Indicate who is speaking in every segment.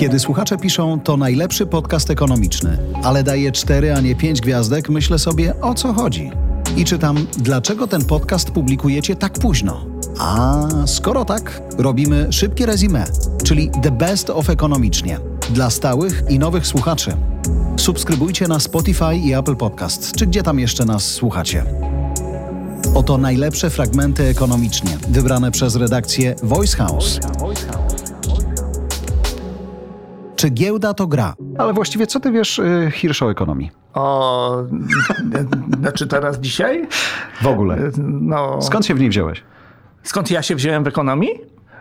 Speaker 1: Kiedy słuchacze piszą, to najlepszy podcast ekonomiczny, ale daje cztery, a nie pięć gwiazdek, myślę sobie, o co chodzi. I czytam, dlaczego ten podcast publikujecie tak późno. A skoro tak, robimy szybkie resume, czyli The Best of Ekonomicznie. Dla stałych i nowych słuchaczy. Subskrybujcie na Spotify i Apple Podcast, czy gdzie tam jeszcze nas słuchacie. Oto najlepsze fragmenty ekonomicznie, wybrane przez redakcję Voice House. Czy giełda to gra?
Speaker 2: Ale właściwie co ty wiesz, y, Hirsch, o ekonomii?
Speaker 3: O, znaczy teraz dzisiaj?
Speaker 2: W ogóle.
Speaker 3: No,
Speaker 2: Skąd się w niej wziąłeś?
Speaker 3: skąd ja się wziąłem w ekonomii?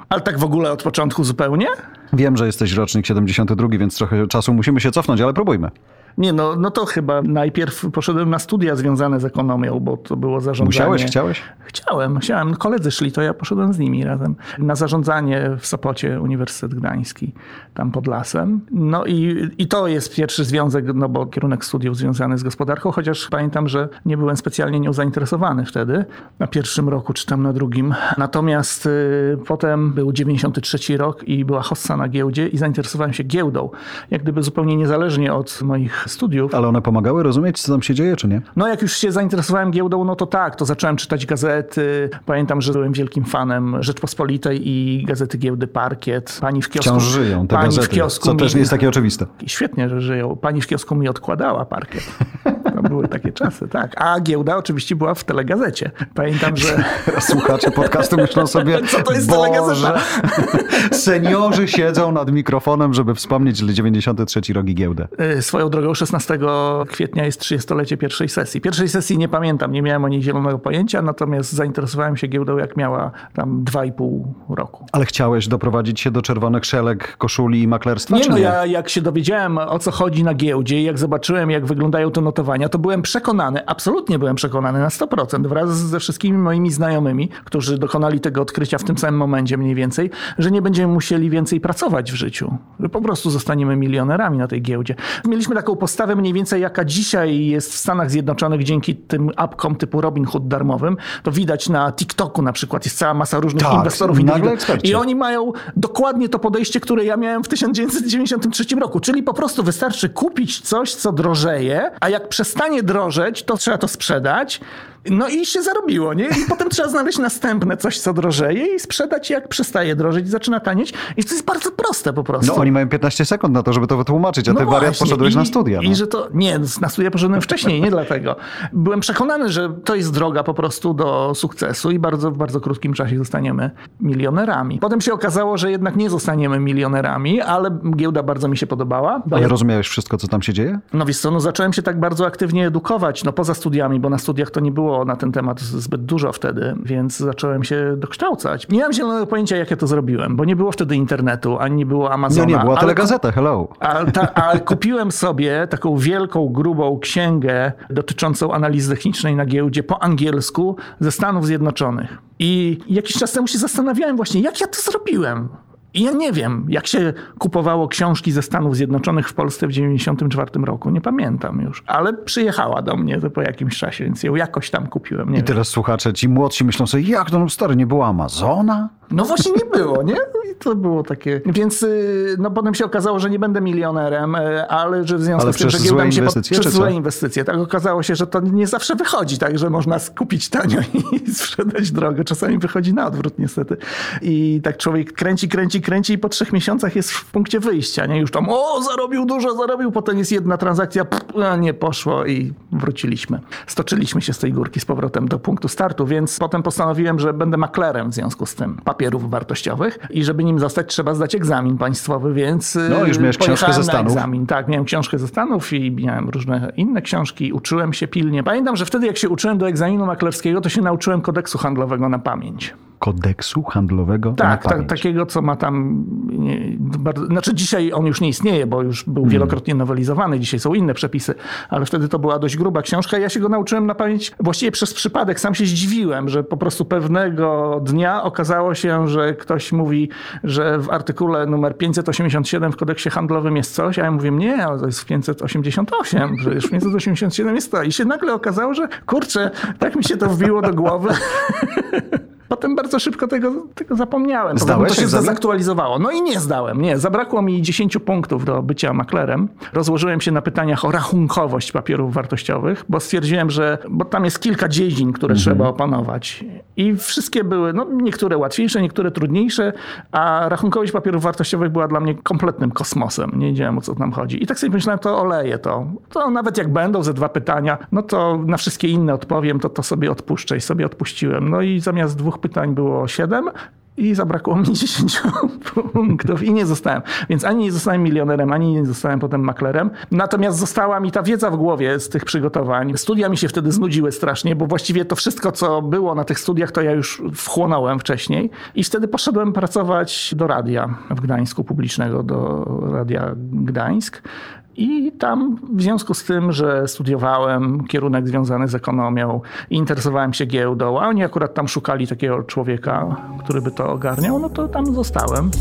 Speaker 3: Ale tak w ogóle od początku zupełnie?
Speaker 2: Wiem, że jesteś rocznik 72, więc trochę czasu musimy się cofnąć, ale próbujmy.
Speaker 3: Nie, no, no to chyba najpierw poszedłem na studia związane z ekonomią, bo to było zarządzanie.
Speaker 2: Musiałeś, chciałeś?
Speaker 3: Chciałem, chciałem. Koledzy szli, to ja poszedłem z nimi razem na zarządzanie w Sopocie, Uniwersytet Gdański, tam pod lasem. No i, i to jest pierwszy związek, no bo kierunek studiów związany z gospodarką, chociaż pamiętam, że nie byłem specjalnie nią zainteresowany wtedy, na pierwszym roku czy tam na drugim. Natomiast y, potem był 93 rok i była hossa na giełdzie i zainteresowałem się giełdą. Jak gdyby zupełnie niezależnie od moich studiów.
Speaker 2: Ale one pomagały rozumieć, co tam się dzieje, czy nie?
Speaker 3: No jak już się zainteresowałem giełdą, no to tak, to zacząłem czytać gazety. Pamiętam, że byłem wielkim fanem Rzeczpospolitej i gazety giełdy Parkiet. Pani w kiosku...
Speaker 2: Wciąż żyją te
Speaker 3: pani
Speaker 2: gazety,
Speaker 3: w kiosku
Speaker 2: co
Speaker 3: mi...
Speaker 2: też nie jest takie oczywiste.
Speaker 3: Świetnie, że żyją. Pani w kiosku mi odkładała Parkiet. To były takie czasy, tak. A giełda oczywiście była w telegazecie. Pamiętam, że...
Speaker 2: Słuchacze podcastu myślą sobie,
Speaker 3: Co to jest
Speaker 2: Boże,
Speaker 3: telegazeta?
Speaker 2: seniorzy siedzą nad mikrofonem, żeby wspomnieć 93 rogi giełdę.
Speaker 3: Y, Swoją drogą 16 kwietnia jest 30-lecie pierwszej sesji. Pierwszej sesji nie pamiętam, nie miałem o niej zielonego pojęcia, natomiast zainteresowałem się giełdą jak miała tam 2,5 roku.
Speaker 2: Ale chciałeś doprowadzić się do czerwonych szelek, koszuli i maklerstwa,
Speaker 3: Nie no,
Speaker 2: nie?
Speaker 3: ja jak się dowiedziałem o co chodzi na giełdzie i jak zobaczyłem jak wyglądają te notowania, to byłem przekonany, absolutnie byłem przekonany na 100% wraz ze wszystkimi moimi znajomymi, którzy dokonali tego odkrycia w tym samym momencie mniej więcej, że nie będziemy musieli więcej pracować w życiu. Że po prostu zostaniemy milionerami na tej giełdzie. Mieliśmy taką postawę mniej więcej jaka dzisiaj jest w Stanach Zjednoczonych dzięki tym apkom typu Robinhood darmowym. To widać na TikToku na przykład. Jest cała masa różnych
Speaker 2: Tak,
Speaker 3: inwestorów.
Speaker 2: eksperci.
Speaker 3: I oni mają dokładnie to podejście, które ja miałem w 1993 roku. Czyli po prostu wystarczy kupić coś, co drożeje, a jak przestanie drożeć, to trzeba to sprzedać. No i się zarobiło, nie? I potem trzeba znaleźć następne coś, co drożeje i sprzedać jak przestaje drożeć i zaczyna tanieć. I to jest bardzo proste po prostu.
Speaker 2: No oni mają 15 sekund na to, żeby to wytłumaczyć, a ty
Speaker 3: No
Speaker 2: wariat
Speaker 3: właśnie.
Speaker 2: poszedłeś
Speaker 3: I,
Speaker 2: na studia.
Speaker 3: I
Speaker 2: no.
Speaker 3: że to, nie, na studia poszedłem wcześniej, nie dlatego. Byłem przekonany, że to jest droga po prostu do sukcesu i bardzo, w bardzo krótkim czasie zostaniemy milionerami. Potem się okazało, że jednak nie zostaniemy milionerami, ale giełda bardzo mi się podobała.
Speaker 2: Ale rozumiałeś wszystko, co tam się dzieje?
Speaker 3: No wiesz co, no zacząłem się tak bardzo aktywnie edukować, no poza studiami, bo na studiach to nie było na ten temat zbyt dużo wtedy, więc zacząłem się dokształcać. Nie miałem zielonego pojęcia, jak ja to zrobiłem, bo nie było wtedy internetu, ani nie było Amazona.
Speaker 2: No nie, była
Speaker 3: ale-
Speaker 2: telegazeta, hello.
Speaker 3: a, ta, a kupiłem sobie taką wielką, grubą księgę dotyczącą analizy technicznej na giełdzie po angielsku ze Stanów Zjednoczonych. I jakiś czas temu się zastanawiałem właśnie, jak ja to zrobiłem. I ja nie wiem, jak się kupowało książki ze Stanów Zjednoczonych w Polsce w 1994 roku. Nie pamiętam już. Ale przyjechała do mnie po jakimś czasie, więc ją jakoś tam kupiłem.
Speaker 2: I
Speaker 3: wiem.
Speaker 2: teraz słuchacze, ci młodsi myślą sobie, jak to no stary, nie było Amazona?
Speaker 3: No właśnie nie było, nie? I to było takie... Więc y, no potem się okazało, że nie będę milionerem, y, ale że w związku
Speaker 2: Ale
Speaker 3: z tym, że giełda mi się... przez
Speaker 2: co?
Speaker 3: złe inwestycje. Tak okazało się, że to nie zawsze wychodzi, tak? Że można skupić tanio i sprzedać drogo. Czasami wychodzi na odwrót niestety. I tak człowiek kręci, kręci, kręci i po trzech miesiącach jest w punkcie wyjścia, nie? Już tam o, zarobił dużo, zarobił, potem jest jedna transakcja, pff, a nie poszło i wróciliśmy. Stoczyliśmy się z tej górki z powrotem do punktu startu, więc potem postanowiłem, że będę maklerem w związku z tym papierów wartościowych i żeby nim zostać, trzeba zdać egzamin państwowy, więc y,
Speaker 2: No, już miałeś książkę ze Stanów.
Speaker 3: egzamin. Tak, miałem książkę ze Stanów i miałem różne inne książki, uczyłem się pilnie. Pamiętam, że wtedy jak się uczyłem do egzaminu maklerskiego, to się nauczyłem kodeksu handlowego na pamięć.
Speaker 2: Kodeksu handlowego?
Speaker 3: Tak, ta, takiego, co ma tam. Nie, bardzo, znaczy, dzisiaj on już nie istnieje, bo już był hmm. wielokrotnie nowelizowany. Dzisiaj są inne przepisy, ale wtedy to była dość gruba książka. Ja się go nauczyłem na pamięć właściwie przez przypadek. Sam się zdziwiłem, że po prostu pewnego dnia okazało się, że ktoś mówi, że w artykule numer 587 w kodeksie handlowym jest coś, a ja mówię, nie, to jest w 588, przecież w 587 jest to. I się nagle okazało, że kurczę, tak mi się to wbiło do głowy. Potem bardzo szybko tego, tego zapomniałem.
Speaker 2: Zdałeś
Speaker 3: to się egzamin? zaktualizowało. No i nie zdałem. Nie, zabrakło mi 10 punktów do bycia maklerem. Rozłożyłem się na pytaniach o rachunkowość papierów wartościowych, bo stwierdziłem, że bo tam jest kilka dziedzin, które mhm. trzeba opanować. I wszystkie były, no niektóre łatwiejsze, niektóre trudniejsze, a rachunkowość papierów wartościowych była dla mnie kompletnym kosmosem. Nie wiedziałem o co tam chodzi. I tak sobie myślałem, to oleję to. To nawet jak będą ze dwa pytania, no to na wszystkie inne odpowiem, to to sobie odpuszczę i sobie odpuściłem. No i zamiast dwóch pytań było siedem i zabrakło mi 10 punktów i nie zostałem. Więc ani nie zostałem milionerem, ani nie zostałem potem maklerem. Natomiast została mi ta wiedza w głowie z tych przygotowań. Studia mi się wtedy znudziły strasznie, bo właściwie to wszystko, co było na tych studiach, to ja już wchłonąłem wcześniej. I wtedy poszedłem pracować do radia w Gdańsku publicznego, do Radia Gdańsk. I tam w związku z tym, że studiowałem kierunek związany z ekonomią i interesowałem się giełdą, a oni akurat tam szukali takiego człowieka, który by to ogarniał, no to tam zostałem.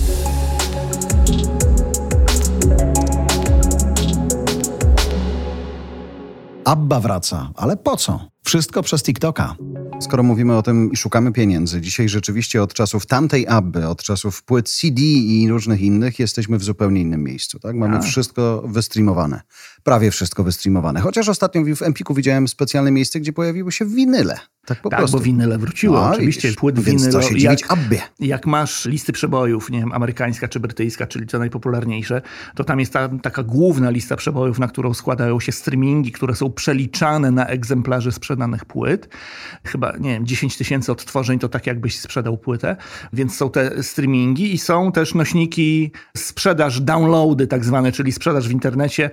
Speaker 1: Abba wraca, ale po co? Wszystko przez TikToka. Skoro mówimy o tym i szukamy pieniędzy, dzisiaj rzeczywiście od czasów tamtej Abby, od czasów płyt CD i różnych innych, jesteśmy w zupełnie innym miejscu. Tak? Mamy. Tak. wszystko wystreamowane. Prawie wszystko wystreamowane. Chociaż ostatnio w Empiku widziałem specjalne miejsce, gdzie pojawiły się winyle. Tak po
Speaker 3: tak,
Speaker 1: prostu.
Speaker 3: bo winyle wróciło. No, oczywiście
Speaker 1: widzisz, płyt winylo. To się dziwić jak, Abbie.
Speaker 3: jak masz listy przebojów, nie wiem, amerykańska czy brytyjska, czyli te najpopularniejsze, to tam jest ta, taka główna lista przebojów, na którą składają się streamingi, które są przeliczane na egzemplarze sprzedanych płyt. Chyba, nie wiem, 10 tysięcy odtworzeń to tak jakbyś sprzedał płytę. Więc są te streamingi i są też nośniki sprzedaż, downloady tak zwane, czyli sprzedaż w internecie,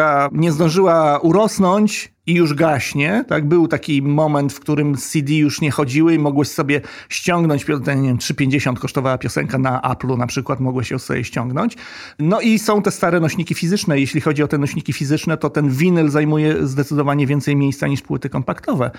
Speaker 3: która nie zdążyła urosnąć i już gaśnie. Tak? Był taki moment, w którym CD już nie chodziły i mogłeś sobie ściągnąć, nie wiem, 3,50 kosztowała piosenka na Apple'u na przykład, mogłeś ją sobie ściągnąć. No i są te stare nośniki fizyczne. Jeśli chodzi o te nośniki fizyczne, to ten winyl zajmuje zdecydowanie więcej miejsca niż płyty kompaktowe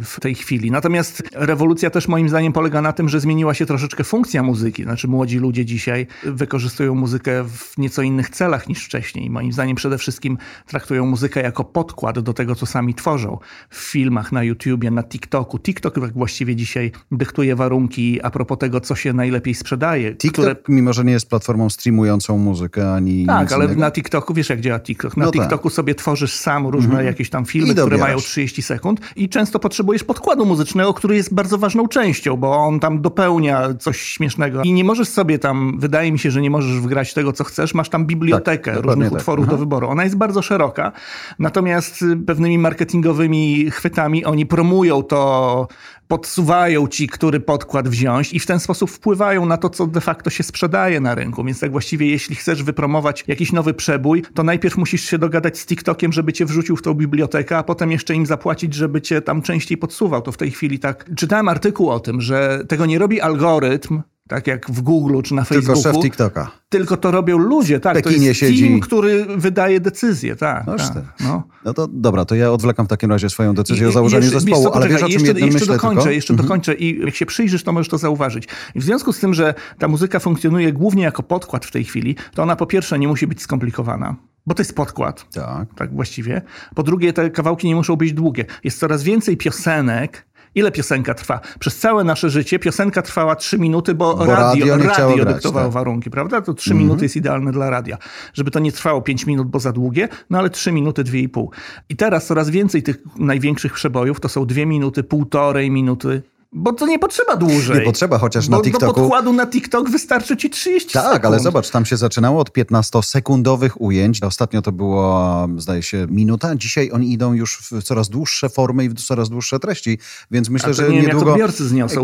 Speaker 3: w tej chwili. Natomiast rewolucja też moim zdaniem polega na tym, że zmieniła się troszeczkę funkcja muzyki. Znaczy młodzi ludzie dzisiaj wykorzystują muzykę w nieco innych celach niż wcześniej. Moim zdaniem przede wszystkim traktują muzykę jako podkład do tego, co sami tworzą w filmach, na YouTubie, na TikToku. TikTok tak właściwie dzisiaj dyktuje warunki a propos tego, co się najlepiej sprzedaje.
Speaker 1: TikTok, które... mimo że nie jest platformą streamującą muzykę ani
Speaker 3: Tak, ale innego. na TikToku, wiesz jak działa TikTok? Na no tak. TikToku tak. sobie tworzysz sam różne mhm. jakieś tam filmy, które mają 30 sekund i często potrzebujesz podkładu muzycznego, który jest bardzo ważną częścią, bo on tam dopełnia coś śmiesznego i nie możesz sobie tam, wydaje mi się, że nie możesz wgrać tego, co chcesz, masz tam bibliotekę tak, różnych tak. utworów Aha. do wyboru. Ona jest bardzo szeroka, natomiast pewnymi marketingowymi chwytami oni promują to, podsuwają ci, który podkład wziąć i w ten sposób wpływają na to, co de facto się sprzedaje na rynku. Więc tak właściwie, jeśli chcesz wypromować jakiś nowy przebój, to najpierw musisz się dogadać z TikTokiem, żeby cię wrzucił w tą bibliotekę, a potem jeszcze im zapłacić, żeby cię tam częściej podsuwał. To w tej chwili tak. Czytałem artykuł o tym, że tego nie robi algorytm, tak jak w Google czy na Facebooku.
Speaker 1: Tylko szef TikToka.
Speaker 3: Tylko to robią ludzie, tak.
Speaker 1: Pekinie to
Speaker 3: jest
Speaker 1: siedzi.
Speaker 3: team, który wydaje decyzje, tak. No, tak
Speaker 1: no. no to dobra, to ja odwlekam w takim razie swoją decyzję I, o założeniu jeszcze, zespołu, ale wiesz o czym
Speaker 3: jeszcze, jeszcze dokończę,
Speaker 1: tylko?
Speaker 3: Jeszcze mhm. dokończę i jak się przyjrzysz, to możesz to zauważyć. I w związku z tym, że ta muzyka funkcjonuje głównie jako podkład w tej chwili, to ona po pierwsze nie musi być skomplikowana. Bo to jest podkład. Tak. Tak właściwie. Po drugie, te kawałki nie muszą być długie. Jest coraz więcej piosenek, Ile piosenka trwa? Przez całe nasze życie piosenka trwała 3 minuty, bo, bo radio, radio, radio dyktowało tak. warunki, prawda? To 3 mm -hmm. minuty jest idealne dla radia. Żeby to nie trwało 5 minut, bo za długie, no ale 3 minuty, 2,5. I teraz coraz więcej tych największych przebojów to są 2 minuty, półtorej minuty, bo to nie potrzeba dłużej.
Speaker 1: Nie potrzeba, chociaż
Speaker 3: Bo
Speaker 1: na TikToku...
Speaker 3: Do podkładu na TikTok wystarczy ci 30
Speaker 1: tak,
Speaker 3: sekund.
Speaker 1: Tak, ale zobacz, tam się zaczynało od 15-sekundowych ujęć. Ostatnio to było, zdaje się, minuta. Dzisiaj oni idą już w coraz dłuższe formy i w coraz dłuższe treści, więc myślę, że
Speaker 3: nie
Speaker 1: niedługo...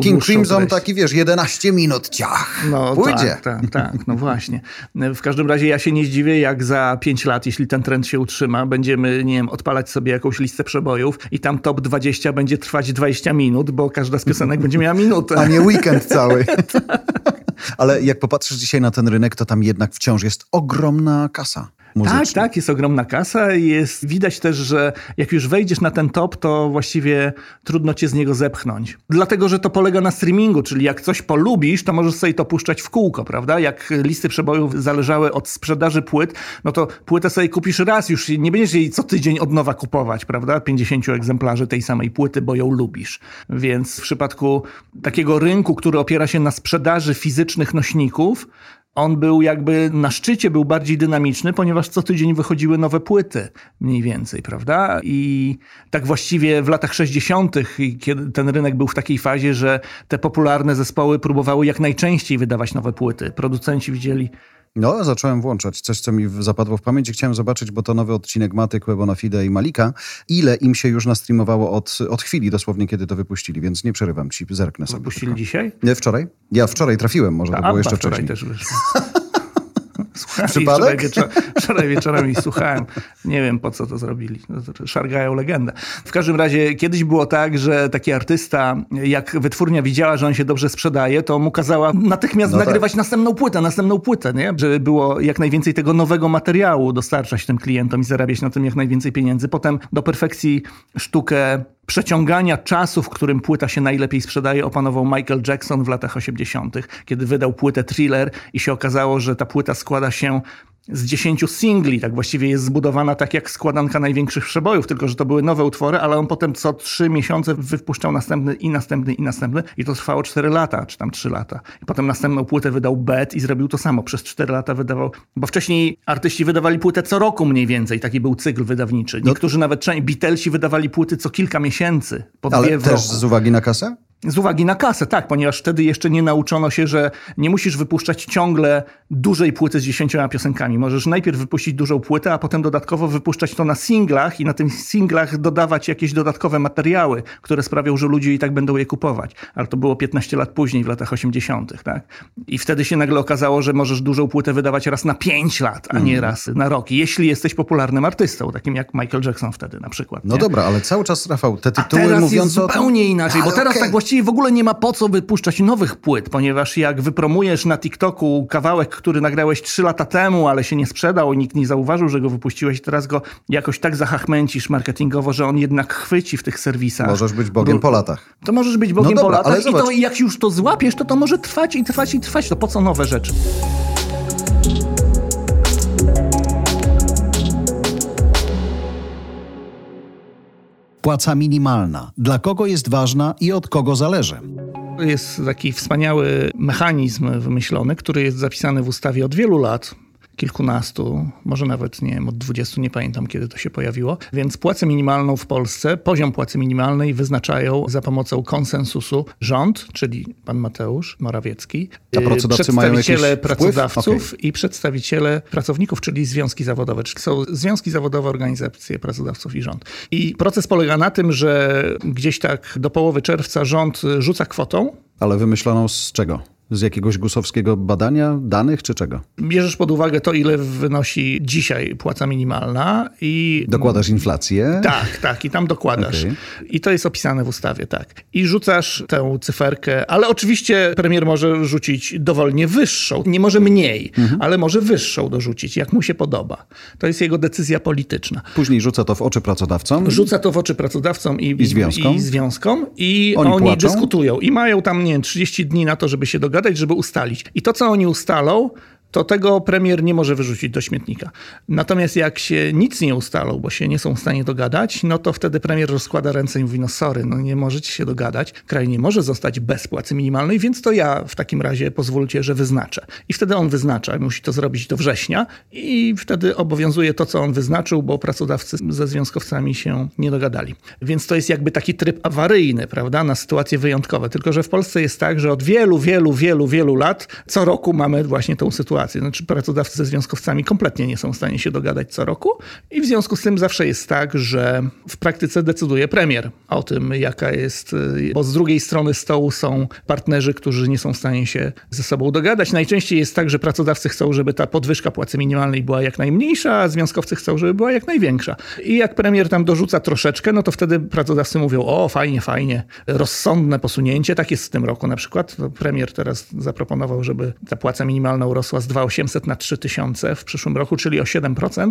Speaker 1: King Crimson treść. taki, wiesz, 11 minut, ciach, no, pójdzie.
Speaker 3: Tak, tak, tak, no właśnie. W każdym razie ja się nie zdziwię, jak za 5 lat, jeśli ten trend się utrzyma, będziemy, nie wiem, odpalać sobie jakąś listę przebojów i tam top 20 będzie trwać 20 minut, bo każda z piosenek piosenek będzie miała minutę.
Speaker 2: A nie weekend cały. Ale jak popatrzysz dzisiaj na ten rynek, to tam jednak wciąż jest ogromna kasa. Muzyczna.
Speaker 3: Tak, tak, jest ogromna kasa. Jest, widać też, że jak już wejdziesz na ten top, to właściwie trudno cię z niego zepchnąć. Dlatego, że to polega na streamingu, czyli jak coś polubisz, to możesz sobie to puszczać w kółko, prawda? Jak listy przebojów zależały od sprzedaży płyt, no to płytę sobie kupisz raz, już nie będziesz jej co tydzień od nowa kupować, prawda? 50 egzemplarzy tej samej płyty, bo ją lubisz. Więc w przypadku takiego rynku, który opiera się na sprzedaży fizycznych nośników, on był jakby na szczycie, był bardziej dynamiczny, ponieważ co tydzień wychodziły nowe płyty, mniej więcej, prawda? I tak właściwie w latach 60., kiedy ten rynek był w takiej fazie, że te popularne zespoły próbowały jak najczęściej wydawać nowe płyty. Producenci widzieli,
Speaker 2: No, zacząłem włączać coś, co mi zapadło w pamięć i chciałem zobaczyć, bo to nowy odcinek Maty, Quebona Fide i Malika. Ile im się już nastreamowało od, od chwili dosłownie, kiedy to wypuścili, więc nie przerywam ci, zerknę sobie.
Speaker 3: wypuścili dzisiaj?
Speaker 2: Nie, wczoraj? Ja wczoraj trafiłem, może to
Speaker 3: A
Speaker 2: było jeszcze
Speaker 3: wczoraj
Speaker 2: wcześniej.
Speaker 3: też
Speaker 2: Przypadek?
Speaker 3: Wczoraj, wieczor, wczoraj wieczorem i słuchałem. Nie wiem, po co to zrobili. No to Szargają legendę. W każdym razie kiedyś było tak, że taki artysta, jak wytwórnia widziała, że on się dobrze sprzedaje, to mu kazała natychmiast
Speaker 2: No tak.
Speaker 3: nagrywać następną płytę, następną płytę, nie? Żeby było jak najwięcej tego nowego materiału dostarczać tym klientom i zarabiać na tym jak najwięcej pieniędzy. Potem do perfekcji sztukę przeciągania czasu, w którym płyta się najlepiej sprzedaje, opanował Michael Jackson w latach 80., kiedy wydał płytę Thriller i się okazało, że ta płyta składa się z 10 singli, tak właściwie jest zbudowana tak jak składanka największych przebojów, tylko że to były nowe utwory, ale on potem co 3 miesiące wypuszczał następny i następny i następny i to trwało 4 lata, czy tam 3 lata. I potem następną płytę wydał Bad i zrobił to samo. Przez 4 lata wydawał, bo wcześniej artyści wydawali płytę co roku mniej więcej, taki był cykl wydawniczy. Niektórzy nawet, część- Beatlesi wydawali płyty co kilka miesięcy, po dwie
Speaker 2: Ale też
Speaker 3: roku.
Speaker 2: z uwagi na kasę?
Speaker 3: Z uwagi na kasę, tak, ponieważ wtedy jeszcze nie nauczono się, że nie musisz wypuszczać ciągle dużej płyty z dziesięcioma piosenkami. Możesz najpierw wypuścić dużą płytę, a potem dodatkowo wypuszczać to na singlach i na tych singlach dodawać jakieś dodatkowe materiały, które sprawią, że ludzie i tak będą je kupować. Ale to było 15 lat później, w latach 80., tak? I wtedy się nagle okazało, że możesz dużą płytę wydawać raz na 5 lat, a nie raz na rok. Jeśli jesteś popularnym artystą, takim jak Michael Jackson wtedy na przykład.
Speaker 2: No
Speaker 3: nie?
Speaker 2: dobra, ale cały czas, Rafał, te
Speaker 3: A
Speaker 2: tytuły
Speaker 3: jest
Speaker 2: o tym...
Speaker 3: zupełnie inaczej, bo teraz
Speaker 2: okej.
Speaker 3: tak właściwie w ogóle nie ma po co wypuszczać nowych płyt, ponieważ jak wypromujesz na TikToku kawałek, który nagrałeś 3 lata temu, ale się nie sprzedał i nikt nie zauważył, że go wypuściłeś, teraz go jakoś tak zahachmęcisz marketingowo, że on jednak chwyci w tych serwisach.
Speaker 2: Możesz być Bogiem po latach.
Speaker 3: To możesz być Bogiem
Speaker 2: No
Speaker 3: po
Speaker 2: dobra, ale
Speaker 3: latach i to jak już to złapiesz, to to może trwać i trwać i trwać. To po co nowe rzeczy?
Speaker 1: Płaca minimalna. Dla kogo jest ważna i od kogo zależy?
Speaker 3: Jest taki wspaniały mechanizm wymyślony, który jest zapisany w ustawie od wielu lat. Kilkunastu, może nawet nie wiem, od 20, nie pamiętam kiedy to się pojawiło. Więc płacę minimalną w Polsce, poziom płacy minimalnej wyznaczają za pomocą konsensusu rząd, czyli pan Mateusz Morawiecki,
Speaker 2: A pracodawcy mają jakiś
Speaker 3: przedstawiciele
Speaker 2: wpływ?
Speaker 3: pracodawców i przedstawiciele pracowników, czyli związki zawodowe. Czyli są związki zawodowe, organizacje pracodawców i rząd. I proces polega na tym, że gdzieś tak do połowy czerwca rząd rzuca kwotą,
Speaker 2: Ale wymyśloną z czego? Z jakiegoś gusowskiego badania, danych czy czego?
Speaker 3: Bierzesz pod uwagę to, ile wynosi dzisiaj płaca minimalna i...
Speaker 2: Dokładasz inflację?
Speaker 3: Tak, tak, i tam dokładasz.
Speaker 2: Okej.
Speaker 3: I to jest opisane w ustawie, tak. I rzucasz tę cyferkę, ale oczywiście premier może rzucić dowolnie wyższą. Nie może mniej,
Speaker 2: Mhm.
Speaker 3: ale może wyższą dorzucić, jak mu się podoba. To jest jego decyzja polityczna.
Speaker 2: Później rzuca to w oczy pracodawcom.
Speaker 3: Rzuca to w oczy pracodawcom i,
Speaker 2: I związkom.
Speaker 3: i, związkom i
Speaker 2: Oni
Speaker 3: oni, dyskutują i mają tam, nie wiem, 30 dni na to, żeby się dogadać, żeby ustalić. I to, co oni ustalą, to tego premier nie może wyrzucić do śmietnika. Natomiast jak się nic nie ustalą, bo się nie są w stanie dogadać, no to wtedy premier rozkłada ręce i mówi, no sorry, no nie możecie się dogadać, kraj nie może zostać bez płacy minimalnej, więc to ja w takim razie pozwólcie, że wyznaczę. I wtedy on wyznacza, musi to zrobić do września i wtedy obowiązuje to, co on wyznaczył, bo pracodawcy ze związkowcami się nie dogadali. Więc to jest jakby taki tryb awaryjny, prawda, na sytuacje wyjątkowe. Tylko, że w Polsce jest tak, że od wielu, wielu, wielu, wielu lat co roku mamy właśnie tą sytuację. Znaczy pracodawcy ze związkowcami kompletnie nie są w stanie się dogadać co roku i w związku z tym zawsze jest tak, że w praktyce decyduje premier o tym, jaka jest, bo z drugiej strony stołu są partnerzy, którzy nie są w stanie się ze sobą dogadać. Najczęściej jest tak, że pracodawcy chcą, żeby ta podwyżka płacy minimalnej była jak najmniejsza, a związkowcy chcą, żeby była jak największa. I jak premier tam dorzuca troszeczkę, no to wtedy pracodawcy mówią, o fajnie, fajnie, rozsądne posunięcie, tak jest w tym roku na przykład. Premier teraz zaproponował, żeby ta płaca minimalna urosła z 2800 na 3000 w przyszłym roku, czyli o 7%.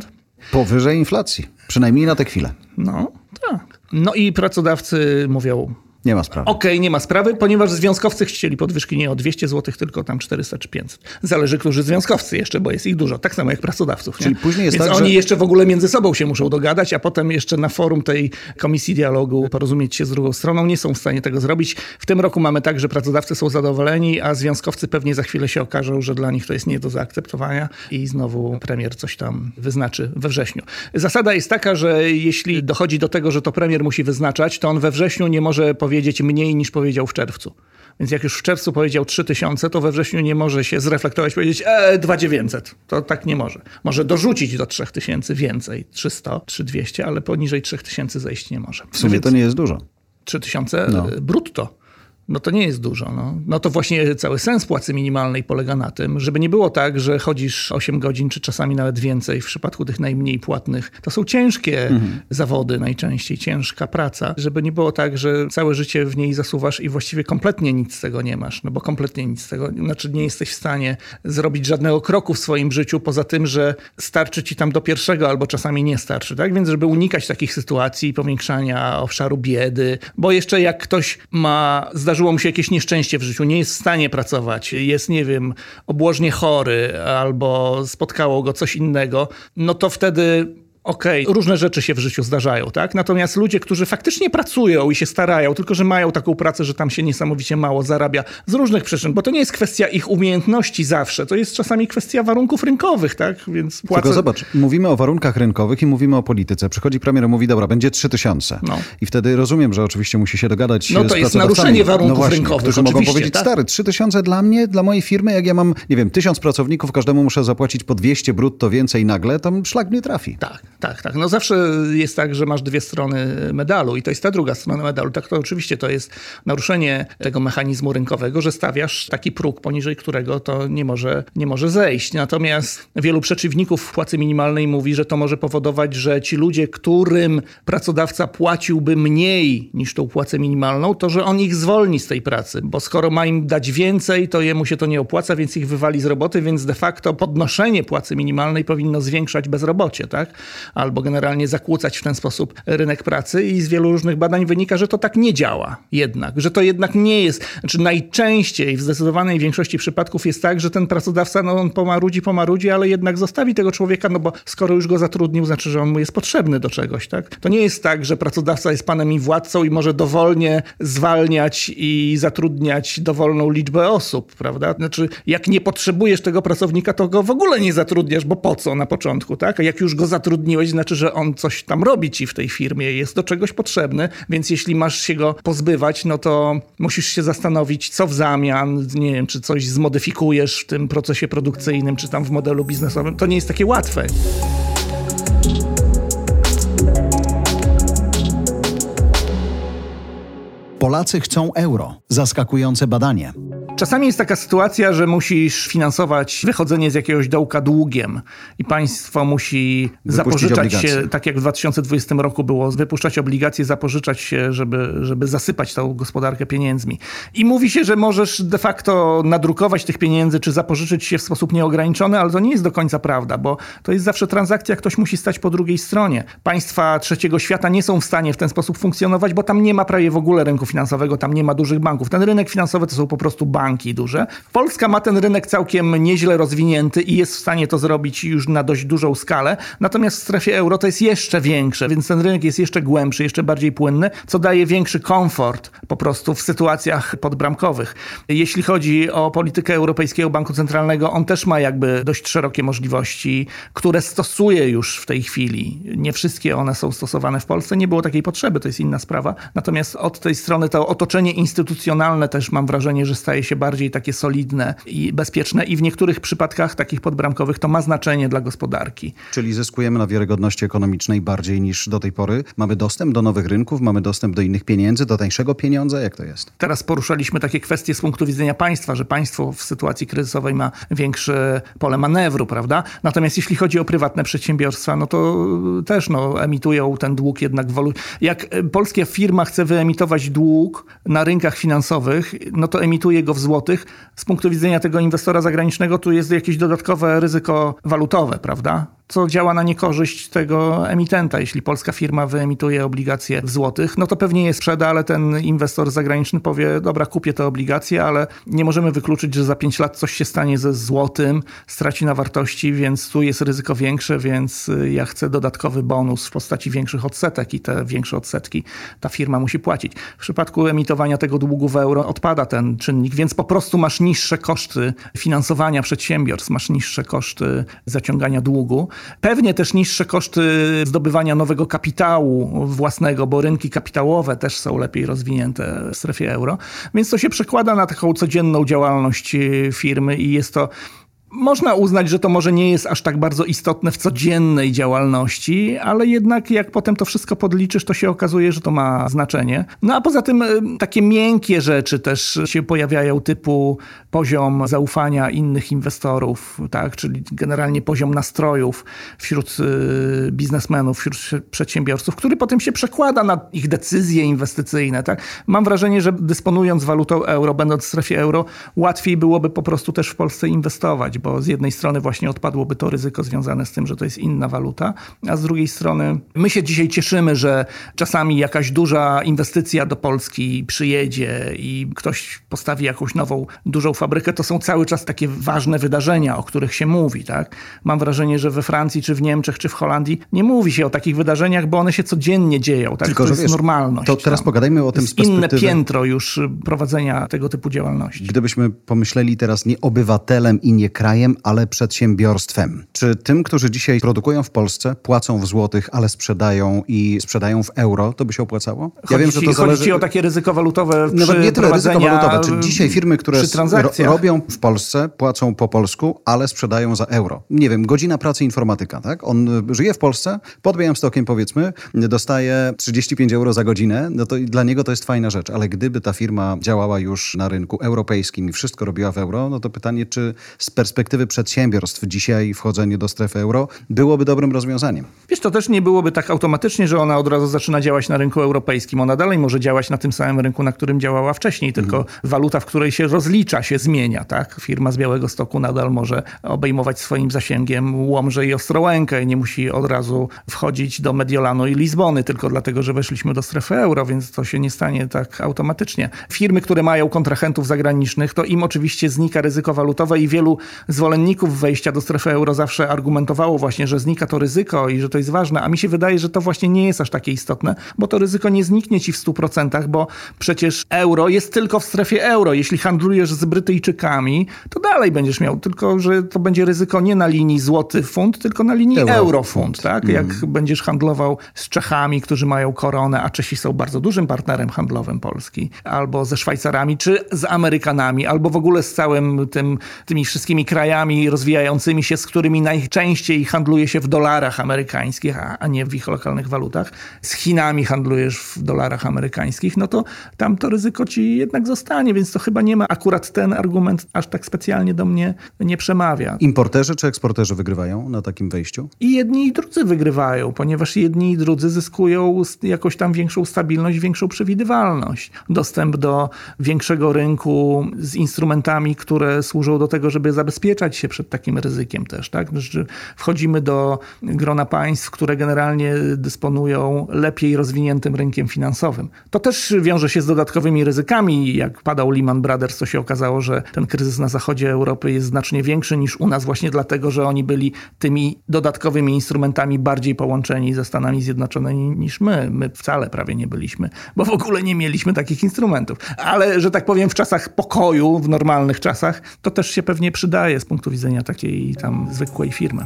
Speaker 2: Powyżej inflacji, przynajmniej na tę chwilę.
Speaker 3: No, tak. No i pracodawcy mówią,
Speaker 2: nie ma sprawy.
Speaker 3: Okej, okay, nie ma sprawy, ponieważ związkowcy chcieli podwyżki nie o 200 zł, tylko tam 400 czy 500. Zależy, którzy związkowcy jeszcze, bo jest ich dużo. Tak samo jak pracodawców.
Speaker 2: Czyli
Speaker 3: nie?
Speaker 2: później jest
Speaker 3: Więc
Speaker 2: tak,
Speaker 3: oni
Speaker 2: że...
Speaker 3: jeszcze w ogóle między sobą się muszą dogadać, a potem jeszcze na forum tej Komisji Dialogu porozumieć się z drugą stroną. Nie są w stanie tego zrobić. W tym roku mamy tak, że pracodawcy są zadowoleni, a związkowcy pewnie za chwilę się okażą, że dla nich to jest nie do zaakceptowania i znowu premier coś tam wyznaczy we wrześniu. Zasada jest taka, że jeśli dochodzi do tego, że to premier musi wyznaczać, to on we wrześniu nie może powiedzieć mniej niż powiedział w czerwcu. Więc jak już w czerwcu powiedział 3000, to we wrześniu nie może się zreflektować i powiedzieć e, 2900. To tak nie może. Może dorzucić do 3000 więcej, 300, 3200, ale poniżej 3000 zejść nie może.
Speaker 2: W sumie Więc to nie jest dużo.
Speaker 3: 3000 no. brutto no to nie jest dużo. No. no to właśnie cały sens płacy minimalnej polega na tym, żeby nie było tak, że chodzisz 8 godzin, czy czasami nawet więcej w przypadku tych najmniej płatnych. To są ciężkie mhm. zawody najczęściej, ciężka praca. Żeby nie było tak, że całe życie w niej zasuwasz i właściwie kompletnie nic z tego nie masz. No bo kompletnie nic z tego, znaczy nie jesteś w stanie zrobić żadnego kroku w swoim życiu, poza tym, że starczy ci tam do pierwszego albo czasami nie starczy. Tak więc, żeby unikać takich sytuacji, powiększania obszaru biedy, bo jeszcze jak ktoś ma zdarzenie zdarzyło mu się jakieś nieszczęście w życiu, nie jest w stanie pracować, jest, nie wiem, obłożnie chory albo spotkało go coś innego, no to wtedy okej, okay, różne rzeczy się w życiu zdarzają, tak? Natomiast ludzie, którzy faktycznie pracują i się starają, tylko że mają taką pracę, że tam się niesamowicie mało zarabia z różnych przyczyn, bo to nie jest kwestia ich umiejętności zawsze, to jest czasami kwestia warunków rynkowych, tak?
Speaker 2: Więc płacę... Tylko zobacz, mówimy o warunkach rynkowych i mówimy o polityce. Przychodzi premier i mówi, dobra, będzie 3000. No. I wtedy rozumiem, że oczywiście musi się dogadać
Speaker 3: No to jest naruszenie warunków no właśnie, rynkowych,
Speaker 2: którzy mogą powiedzieć, tak? stary, 3000 dla mnie, dla mojej firmy, jak ja mam, nie wiem, 1000 pracowników, każdemu muszę zapłacić po 200 brutto więcej nagle, to szlak mnie trafi.
Speaker 3: Tak, tak, tak. No zawsze jest tak, że masz dwie strony medalu i to jest ta druga strona medalu. Tak to oczywiście to jest naruszenie tego mechanizmu rynkowego, że stawiasz taki próg, poniżej którego to nie może, nie może zejść. Natomiast wielu przeciwników płacy minimalnej mówi, że to może powodować, że ci ludzie, którym pracodawca płaciłby mniej niż tą płacę minimalną, to że on ich zwolni z tej pracy, bo skoro ma im dać więcej, to jemu się to nie opłaca, więc ich wywali z roboty, więc de facto podnoszenie płacy minimalnej powinno zwiększać bezrobocie, tak? Albo generalnie zakłócać w ten sposób rynek pracy i z wielu różnych badań wynika, że to tak nie działa jednak, że to jednak nie jest, znaczy najczęściej w zdecydowanej większości przypadków jest tak, że ten pracodawca, no on pomarudzi, pomarudzi, ale jednak zostawi tego człowieka, no bo skoro już go zatrudnił, znaczy, że on mu jest potrzebny do czegoś, tak? To nie jest tak, że pracodawca jest panem i władcą i może dowolnie zwalniać i zatrudniać dowolną liczbę osób, prawda? Znaczy, jak nie potrzebujesz tego pracownika, to go w ogóle nie zatrudniasz, bo po co na początku, tak? A jak już go zatrudniłeś, znaczy, że on coś tam robi ci w tej firmie, jest do czegoś potrzebny, więc jeśli masz się go pozbywać, no to musisz się zastanowić, co w zamian, nie wiem, czy coś zmodyfikujesz w tym procesie produkcyjnym, czy tam w modelu biznesowym. To nie jest takie łatwe.
Speaker 1: Polacy chcą euro. Zaskakujące badanie.
Speaker 3: Czasami jest taka sytuacja, że musisz finansować wychodzenie z jakiegoś dołka długiem i państwo musi Wypuścić zapożyczać obligacje. się, tak jak w 2020 roku było, wypuszczać obligacje, zapożyczać się, żeby, żeby zasypać tą gospodarkę pieniędzmi. I mówi się, że możesz de facto nadrukować tych pieniędzy, czy zapożyczyć się w sposób nieograniczony, ale to nie jest do końca prawda, bo to jest zawsze transakcja, ktoś musi stać po drugiej stronie. Państwa trzeciego świata nie są w stanie w ten sposób funkcjonować, bo tam nie ma prawie w ogóle rynku finansowego, tam nie ma dużych banków. Ten rynek finansowy to są po prostu banki duże. Polska ma ten rynek całkiem nieźle rozwinięty i jest w stanie to zrobić już na dość dużą skalę. Natomiast w strefie euro to jest jeszcze większe, więc ten rynek jest jeszcze głębszy, jeszcze bardziej płynny, co daje większy komfort po prostu w sytuacjach podbramkowych. Jeśli chodzi o politykę Europejskiego Banku Centralnego, on też ma jakby dość szerokie możliwości, które stosuje już w tej chwili. Nie wszystkie one są stosowane w Polsce, nie było takiej potrzeby, to jest inna sprawa. Natomiast od tej strony to otoczenie instytucjonalne też mam wrażenie, że staje się bardziej takie solidne i bezpieczne i w niektórych przypadkach takich podbramkowych to ma znaczenie dla gospodarki.
Speaker 2: Czyli zyskujemy na wiarygodności ekonomicznej bardziej niż do tej pory. Mamy dostęp do nowych rynków, mamy dostęp do innych pieniędzy, do tańszego pieniądza. Jak to jest?
Speaker 3: Teraz poruszaliśmy takie kwestie z punktu widzenia państwa, że państwo w sytuacji kryzysowej ma większe pole manewru, prawda? Natomiast jeśli chodzi o prywatne przedsiębiorstwa, no to też no, emitują ten dług jednak w. Jak polska firma chce wyemitować dług na rynkach finansowych, no to emituje go w złotych. Z punktu widzenia tego inwestora zagranicznego tu jest jakieś dodatkowe ryzyko walutowe, prawda? Co działa na niekorzyść tego emitenta. Jeśli polska firma wyemituje obligacje w złotych, no to pewnie je sprzeda, ale ten inwestor zagraniczny powie, dobra, kupię te obligacje, ale nie możemy wykluczyć, że za 5 lat coś się stanie ze złotym, straci na wartości, więc tu jest ryzyko większe, więc ja chcę dodatkowy bonus w postaci większych odsetek i te większe odsetki ta firma musi płacić. W przypadku emitowania tego długu w euro odpada ten czynnik, więc po prostu masz niższe koszty finansowania przedsiębiorstw, masz niższe koszty zaciągania długu. Pewnie też niższe koszty zdobywania nowego kapitału własnego, bo rynki kapitałowe też są lepiej rozwinięte w strefie euro. Więc to się przekłada na taką codzienną działalność firmy i jest to można uznać, że to może nie jest aż tak bardzo istotne w codziennej działalności, ale jednak jak potem to wszystko podliczysz, to się okazuje, że to ma znaczenie. No a poza tym y, takie miękkie rzeczy też się pojawiają, typu poziom zaufania innych inwestorów, tak? czyli generalnie poziom nastrojów wśród y, biznesmenów, wśród przedsiębiorców, który potem się przekłada na ich decyzje inwestycyjne. Tak? Mam wrażenie, że dysponując walutą euro, będąc w strefie euro, łatwiej byłoby po prostu też w Polsce inwestować bo z jednej strony właśnie odpadłoby to ryzyko związane z tym, że to jest inna waluta, a z drugiej strony my się dzisiaj cieszymy, że czasami jakaś duża inwestycja do Polski przyjedzie i ktoś postawi jakąś nową, dużą fabrykę. To są cały czas takie ważne wydarzenia, o których się mówi. Tak? Mam wrażenie, że we Francji, czy w Niemczech, czy w Holandii nie mówi się o takich wydarzeniach, bo one się codziennie dzieją. Tak?
Speaker 2: Tylko,
Speaker 3: to
Speaker 2: że
Speaker 3: jest
Speaker 2: wiesz,
Speaker 3: normalność.
Speaker 2: To teraz
Speaker 3: tam.
Speaker 2: pogadajmy o tym z perspektywy...
Speaker 3: inne piętro już prowadzenia tego typu działalności.
Speaker 2: Gdybyśmy pomyśleli teraz nie obywatelem i nie krajem, krajem, ale przedsiębiorstwem. Czy tym, którzy dzisiaj produkują w Polsce, płacą w złotych, ale sprzedają i sprzedają w euro, to by się opłacało?
Speaker 3: Chodzi ja wiem, że to chodzi zależy... ci o takie ryzyko walutowe Nawet nie tyle ryzyko walutowe.
Speaker 2: Czy dzisiaj firmy, które ro robią w Polsce, płacą po polsku, ale sprzedają za euro? Nie wiem, godzina pracy informatyka, tak? On żyje w Polsce, pod Białymstokiem powiedzmy, dostaje 35 euro za godzinę, no to dla niego to jest fajna rzecz, ale gdyby ta firma działała już na rynku europejskim i wszystko robiła w euro, no to pytanie, czy z perspektywy perspektywy przedsiębiorstw dzisiaj wchodzenie do strefy euro byłoby dobrym rozwiązaniem.
Speaker 3: Wiesz, to też nie byłoby tak automatycznie, że ona od razu zaczyna działać na rynku europejskim. Ona dalej może działać na tym samym rynku, na którym działała wcześniej, tylko mhm. waluta, w której się rozlicza, się zmienia. Tak? Firma z Białego Stoku nadal może obejmować swoim zasięgiem Łomże i Ostrołękę i nie musi od razu wchodzić do Mediolanu i Lizbony, tylko dlatego, że weszliśmy do strefy euro, więc to się nie stanie tak automatycznie. Firmy, które mają kontrahentów zagranicznych, to im oczywiście znika ryzyko walutowe i wielu zwolenników wejścia do strefy euro zawsze argumentowało właśnie, że znika to ryzyko i że to jest ważne, a mi się wydaje, że to właśnie nie jest aż takie istotne, bo to ryzyko nie zniknie ci w 100%, bo przecież euro jest tylko w strefie euro. Jeśli handlujesz z Brytyjczykami, to dalej będziesz miał, tylko że to będzie ryzyko nie na linii złoty funt, tylko na linii euro, funt, tak? Mm. Jak będziesz handlował z Czechami, którzy mają koronę, a Czesi są bardzo dużym partnerem handlowym Polski, albo ze Szwajcarami, czy z Amerykanami, albo w ogóle z całym tym, tymi wszystkimi krajami, krajami rozwijającymi się, z którymi najczęściej handluje się w dolarach amerykańskich, a, a nie w ich lokalnych walutach, z Chinami handlujesz w dolarach amerykańskich, no to tam to ryzyko ci jednak zostanie, więc to chyba nie ma akurat ten argument aż tak specjalnie do mnie nie przemawia.
Speaker 2: Importerzy czy eksporterzy wygrywają na takim wejściu?
Speaker 3: I jedni i drudzy wygrywają, ponieważ jedni i drudzy zyskują jakoś tam większą stabilność, większą przewidywalność. Dostęp do większego rynku z instrumentami, które służą do tego, żeby zabezpieczyć zabezpieczać się przed takim ryzykiem też. Tak? Wchodzimy do grona państw, które generalnie dysponują lepiej rozwiniętym rynkiem finansowym. To też wiąże się z dodatkowymi ryzykami. Jak padał Lehman Brothers, to się okazało, że ten kryzys na zachodzie Europy jest znacznie większy niż u nas właśnie dlatego, że oni byli tymi dodatkowymi instrumentami bardziej połączeni ze Stanami Zjednoczonymi niż my. My wcale prawie nie byliśmy, bo w ogóle nie mieliśmy takich instrumentów. Ale, że tak powiem, w czasach pokoju, w normalnych czasach, to też się pewnie przydaje z punktu widzenia takiej tam zwykłej firmy.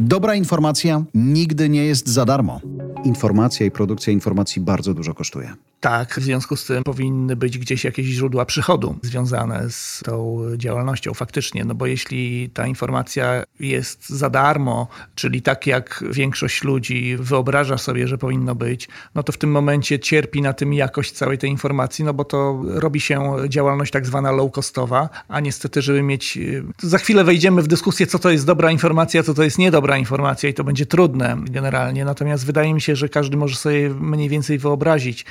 Speaker 1: Dobra informacja nigdy nie jest za darmo.
Speaker 2: Informacja i produkcja informacji bardzo dużo kosztuje.
Speaker 3: Tak, w związku z tym powinny być gdzieś jakieś źródła przychodu związane z tą działalnością faktycznie, no bo jeśli ta informacja jest za darmo, czyli tak jak większość ludzi wyobraża sobie, że powinno być, no to w tym momencie cierpi na tym jakość całej tej informacji, no bo to robi się działalność tak zwana low-costowa, a niestety, żeby mieć... Za chwilę wejdziemy w dyskusję, co to jest dobra informacja, co to jest niedobra informacja i to będzie trudne generalnie, natomiast wydaje mi się, że każdy może sobie mniej więcej wyobrazić,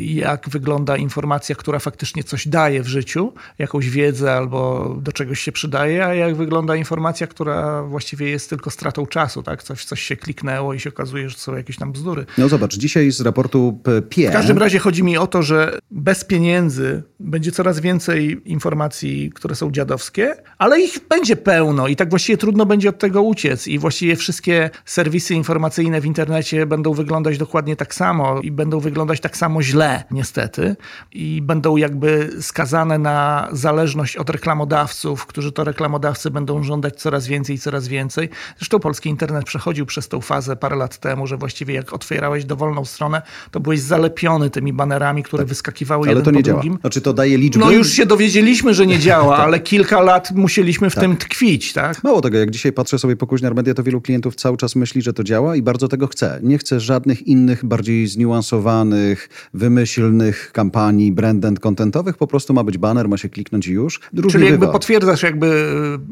Speaker 3: jak wygląda informacja, która faktycznie coś daje w życiu, jakąś wiedzę albo do czegoś się przydaje, a jak wygląda informacja, która właściwie jest tylko stratą czasu, tak? Coś, coś się kliknęło i się okazuje, że są jakieś tam bzdury.
Speaker 2: No zobacz, dzisiaj z raportu PIE...
Speaker 3: W każdym razie chodzi mi o to, że bez pieniędzy będzie coraz więcej informacji, które są dziadowskie, ale ich będzie pełno i tak właściwie trudno będzie od tego uciec i właściwie wszystkie serwisy informacyjne w internecie będą wyglądać dokładnie tak samo i będą wyglądać tak samo źle niestety, i będą jakby skazane na zależność od reklamodawców, którzy to reklamodawcy będą żądać coraz więcej i coraz więcej. Zresztą polski internet przechodził przez tą fazę parę lat temu, że właściwie jak otwierałeś dowolną stronę, to byłeś zalepiony tymi banerami, które tak. wyskakiwały ale jeden to nie po
Speaker 2: działa.
Speaker 3: drugim.
Speaker 2: Znaczy to daje liczby.
Speaker 3: No już się dowiedzieliśmy, że nie działa, tak. ale kilka lat musieliśmy w tak. tym tkwić, tak?
Speaker 2: Mało tego, jak dzisiaj patrzę sobie po Kuźniar Media, to wielu klientów cały czas myśli, że to działa i bardzo tego chce. Nie chce żadnych innych, bardziej zniuansowanych, wymyśl silnych kampanii brand contentowych, po prostu ma być banner, ma się kliknąć i już.
Speaker 3: Czyli jakby potwierdzasz jakby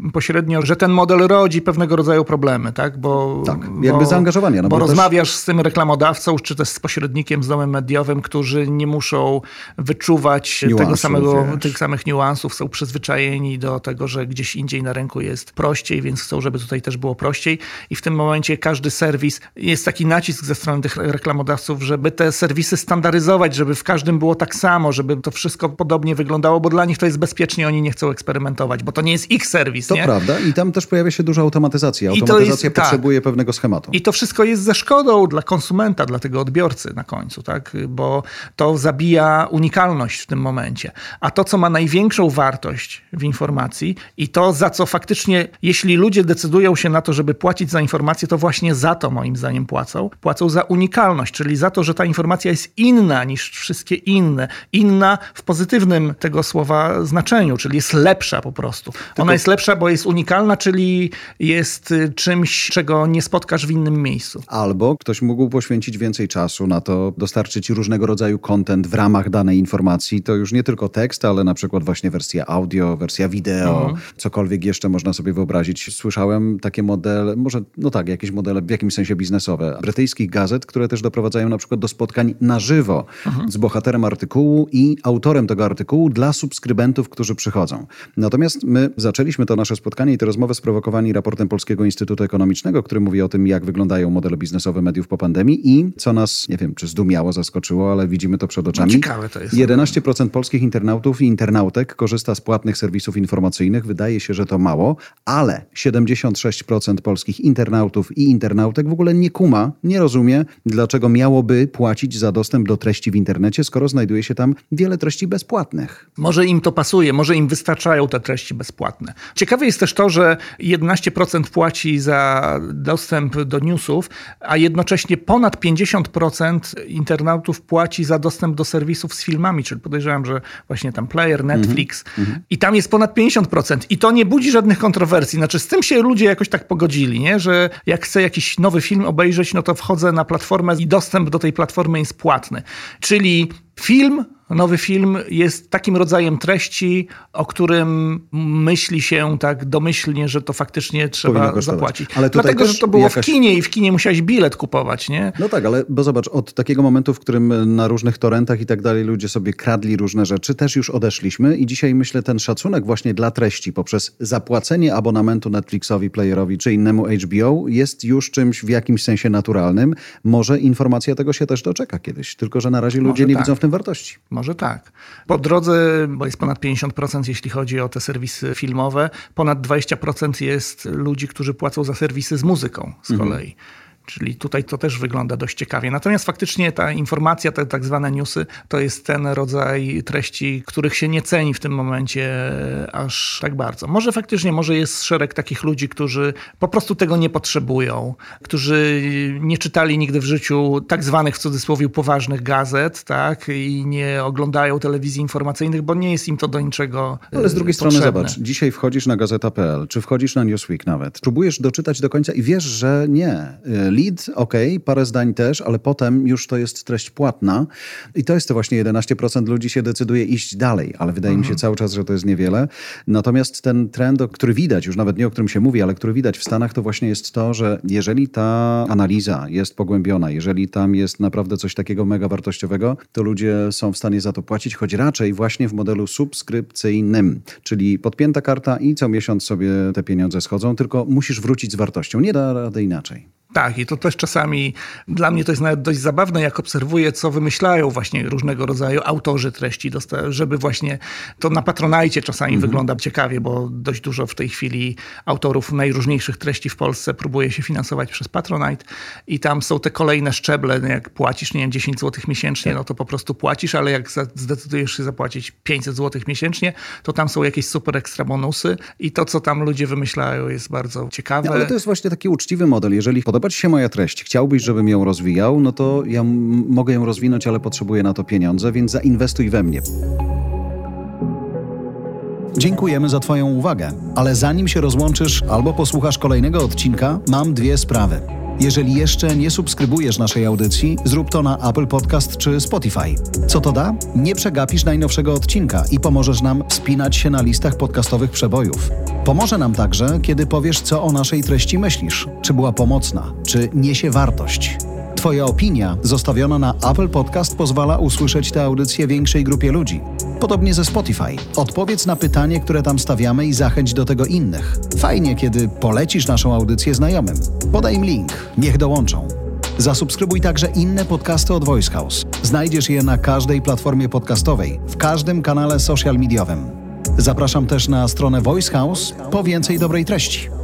Speaker 3: y, pośrednio, że ten model rodzi pewnego rodzaju problemy, tak? Bo,
Speaker 2: tak, jakby bo, zaangażowanie.
Speaker 3: No bo, bo rozmawiasz z tym reklamodawcą, czy też z pośrednikiem, z domem mediowym, którzy nie muszą wyczuwać tego samego, tych samych niuansów, są przyzwyczajeni do tego, że gdzieś indziej na rynku jest prościej, więc chcą, żeby tutaj też było prościej i w tym momencie każdy serwis, jest taki nacisk ze strony tych reklamodawców, żeby te serwisy standaryzować, żeby w każdym było tak samo, żeby to wszystko podobnie wyglądało, bo dla nich to jest bezpiecznie, oni nie chcą eksperymentować, bo to nie jest ich serwis.
Speaker 2: To
Speaker 3: nie?
Speaker 2: prawda i tam też pojawia się duża automatyzacja. Automatyzacja jest, tak. potrzebuje tak. pewnego schematu.
Speaker 3: I to wszystko jest ze szkodą dla konsumenta, dla tego odbiorcy na końcu, tak? bo to zabija unikalność w tym momencie. A to, co ma największą wartość w informacji i to, za co faktycznie, jeśli ludzie decydują się na to, żeby płacić za informację, to właśnie za to moim zdaniem płacą. Płacą za unikalność, czyli za to, że ta informacja jest inna niż wszystkie inne. Inna w pozytywnym tego słowa znaczeniu, czyli jest lepsza po prostu. Tylko... Ona jest lepsza, bo jest unikalna, czyli jest y, czymś, czego nie spotkasz w innym miejscu.
Speaker 2: Albo ktoś mógł poświęcić więcej czasu na to, dostarczyć różnego rodzaju content w ramach danej informacji. To już nie tylko tekst, ale na przykład właśnie wersja audio, wersja wideo, mhm. cokolwiek jeszcze można sobie wyobrazić. Słyszałem takie modele, może, no tak, jakieś modele w jakimś sensie biznesowe, brytyjskich gazet, które też doprowadzają na przykład do spotkań na żywo mhm. z bohaterem artykułu i autorem tego artykułu dla subskrybentów, którzy przychodzą. Natomiast my zaczęliśmy to nasze spotkanie i tę rozmowę sprowokowani raportem Polskiego Instytutu Ekonomicznego, który mówi o tym, jak wyglądają modele biznesowe mediów po pandemii i co nas, nie wiem, czy zdumiało, zaskoczyło, ale widzimy to przed oczami.
Speaker 3: No ciekawe to jest.
Speaker 2: 11% polskich internautów i internautek korzysta z płatnych serwisów informacyjnych. Wydaje się, że to mało, ale 76% polskich internautów i internautek w ogóle nie kuma, nie rozumie, dlaczego miałoby płacić za dostęp do treści w internecie, skoro znajduje się tam wiele treści bezpłatnych.
Speaker 3: Może im to pasuje, może im wystarczają te treści bezpłatne. Ciekawe jest też to, że 11% płaci za dostęp do newsów, a jednocześnie ponad 50% internautów płaci za dostęp do serwisów z filmami, czyli podejrzewam, że właśnie tam Player, mhm, Netflix -hmm. i tam jest ponad 50%. I to nie budzi żadnych kontrowersji. Znaczy z tym się ludzie jakoś tak pogodzili, nie? że jak chcę jakiś nowy film obejrzeć, no to wchodzę na platformę i dostęp do tej platformy jest płatny. Czyli film nowy film jest takim rodzajem treści, o którym myśli się tak domyślnie, że to faktycznie trzeba zapłacić. Ale Dlatego, że to było jakaś... w kinie i w kinie musiałeś bilet kupować, nie?
Speaker 2: No tak, ale bo zobacz, od takiego momentu, w którym na różnych torrentach i tak dalej ludzie sobie kradli różne rzeczy, też już odeszliśmy i dzisiaj myślę ten szacunek właśnie dla treści poprzez zapłacenie abonamentu Netflixowi, Playerowi czy innemu HBO jest już czymś w jakimś sensie naturalnym. Może informacja tego się też doczeka kiedyś, tylko że na razie ludzie Może nie tak. widzą w tym wartości.
Speaker 3: Może tak. Po drodze, bo jest ponad 50%, jeśli chodzi o te serwisy filmowe, ponad 20% jest ludzi, którzy płacą za serwisy z muzyką z mhm. Czyli tutaj to też wygląda dość ciekawie. Natomiast faktycznie ta informacja, te tak zwane newsy, to jest ten rodzaj treści, których się nie ceni w tym momencie aż tak bardzo. Może faktycznie, może jest szereg takich ludzi, którzy po prostu tego nie potrzebują, którzy nie czytali nigdy w życiu tak zwanych w cudzysłowie poważnych gazet, tak, i nie oglądają telewizji informacyjnych, bo nie jest im to do niczego
Speaker 2: Ale z drugiej
Speaker 3: potrzebne.
Speaker 2: strony zobacz, dzisiaj wchodzisz na gazeta.pl, czy wchodzisz na Newsweek nawet, próbujesz doczytać do końca i wiesz, że nie. Lead, ok, parę zdań też, ale potem już to jest treść płatna i to jest to właśnie 11% ludzi się decyduje iść dalej, ale wydaje mhm. mi się mhm. cały czas, że to jest niewiele. Natomiast ten trend, który widać, już nawet nie o którym się mówi, ale który widać w Stanach, to właśnie jest to, że jeżeli ta analiza jest pogłębiona, jeżeli tam jest naprawdę coś takiego mega wartościowego, to ludzie są w stanie za to płacić, choć raczej właśnie w modelu subskrypcyjnym, czyli podpięta karta i co miesiąc sobie te pieniądze schodzą, tylko musisz wrócić z wartością. Nie da rady inaczej.
Speaker 3: Tak, i to też czasami dla mnie to jest nawet dość zabawne, jak obserwuję, co wymyślają właśnie różnego rodzaju autorzy treści, żeby właśnie to na Patronajcie czasami mhm. wygląda ciekawie, bo dość dużo w tej chwili autorów najróżniejszych treści w Polsce próbuje się finansować przez Patronite i tam są te kolejne szczeble, no jak płacisz, nie wiem, 10 zł miesięcznie, tak. no to po prostu płacisz, ale jak zdecydujesz się zapłacić 500 zł miesięcznie, to tam są jakieś super ekstra bonusy i to, co tam ludzie wymyślają jest bardzo ciekawe.
Speaker 2: No, ale to jest właśnie taki uczciwy model. Jeżeli podoba Ci się moja treść, chciałbyś, żebym ją rozwijał, no to ja mogę ją rozwinąć, ale potrzebuję na to pieniądze, więc zainwestuj we mnie.
Speaker 1: Dziękujemy za Twoją uwagę, ale zanim się rozłączysz albo posłuchasz kolejnego odcinka, mam dwie sprawy. Jeżeli jeszcze nie subskrybujesz naszej audycji, zrób to na Apple Podcast czy Spotify. Co to da? Nie przegapisz najnowszego odcinka i pomożesz nam wspinać się na listach podcastowych przebojów. Pomoże nam także, kiedy powiesz, co o naszej treści myślisz, czy była pomocna, czy niesie wartość. Twoja opinia zostawiona na Apple Podcast pozwala usłyszeć tę audycję większej grupie ludzi. Podobnie ze Spotify. Odpowiedz na pytanie, które tam stawiamy i zachęć do tego innych. Fajnie, kiedy polecisz naszą audycję znajomym. Podaj im link, niech dołączą. Zasubskrybuj także inne podcasty od Voice House. Znajdziesz je na każdej platformie podcastowej, w każdym kanale social mediowym. Zapraszam też na stronę Voice House po więcej dobrej treści.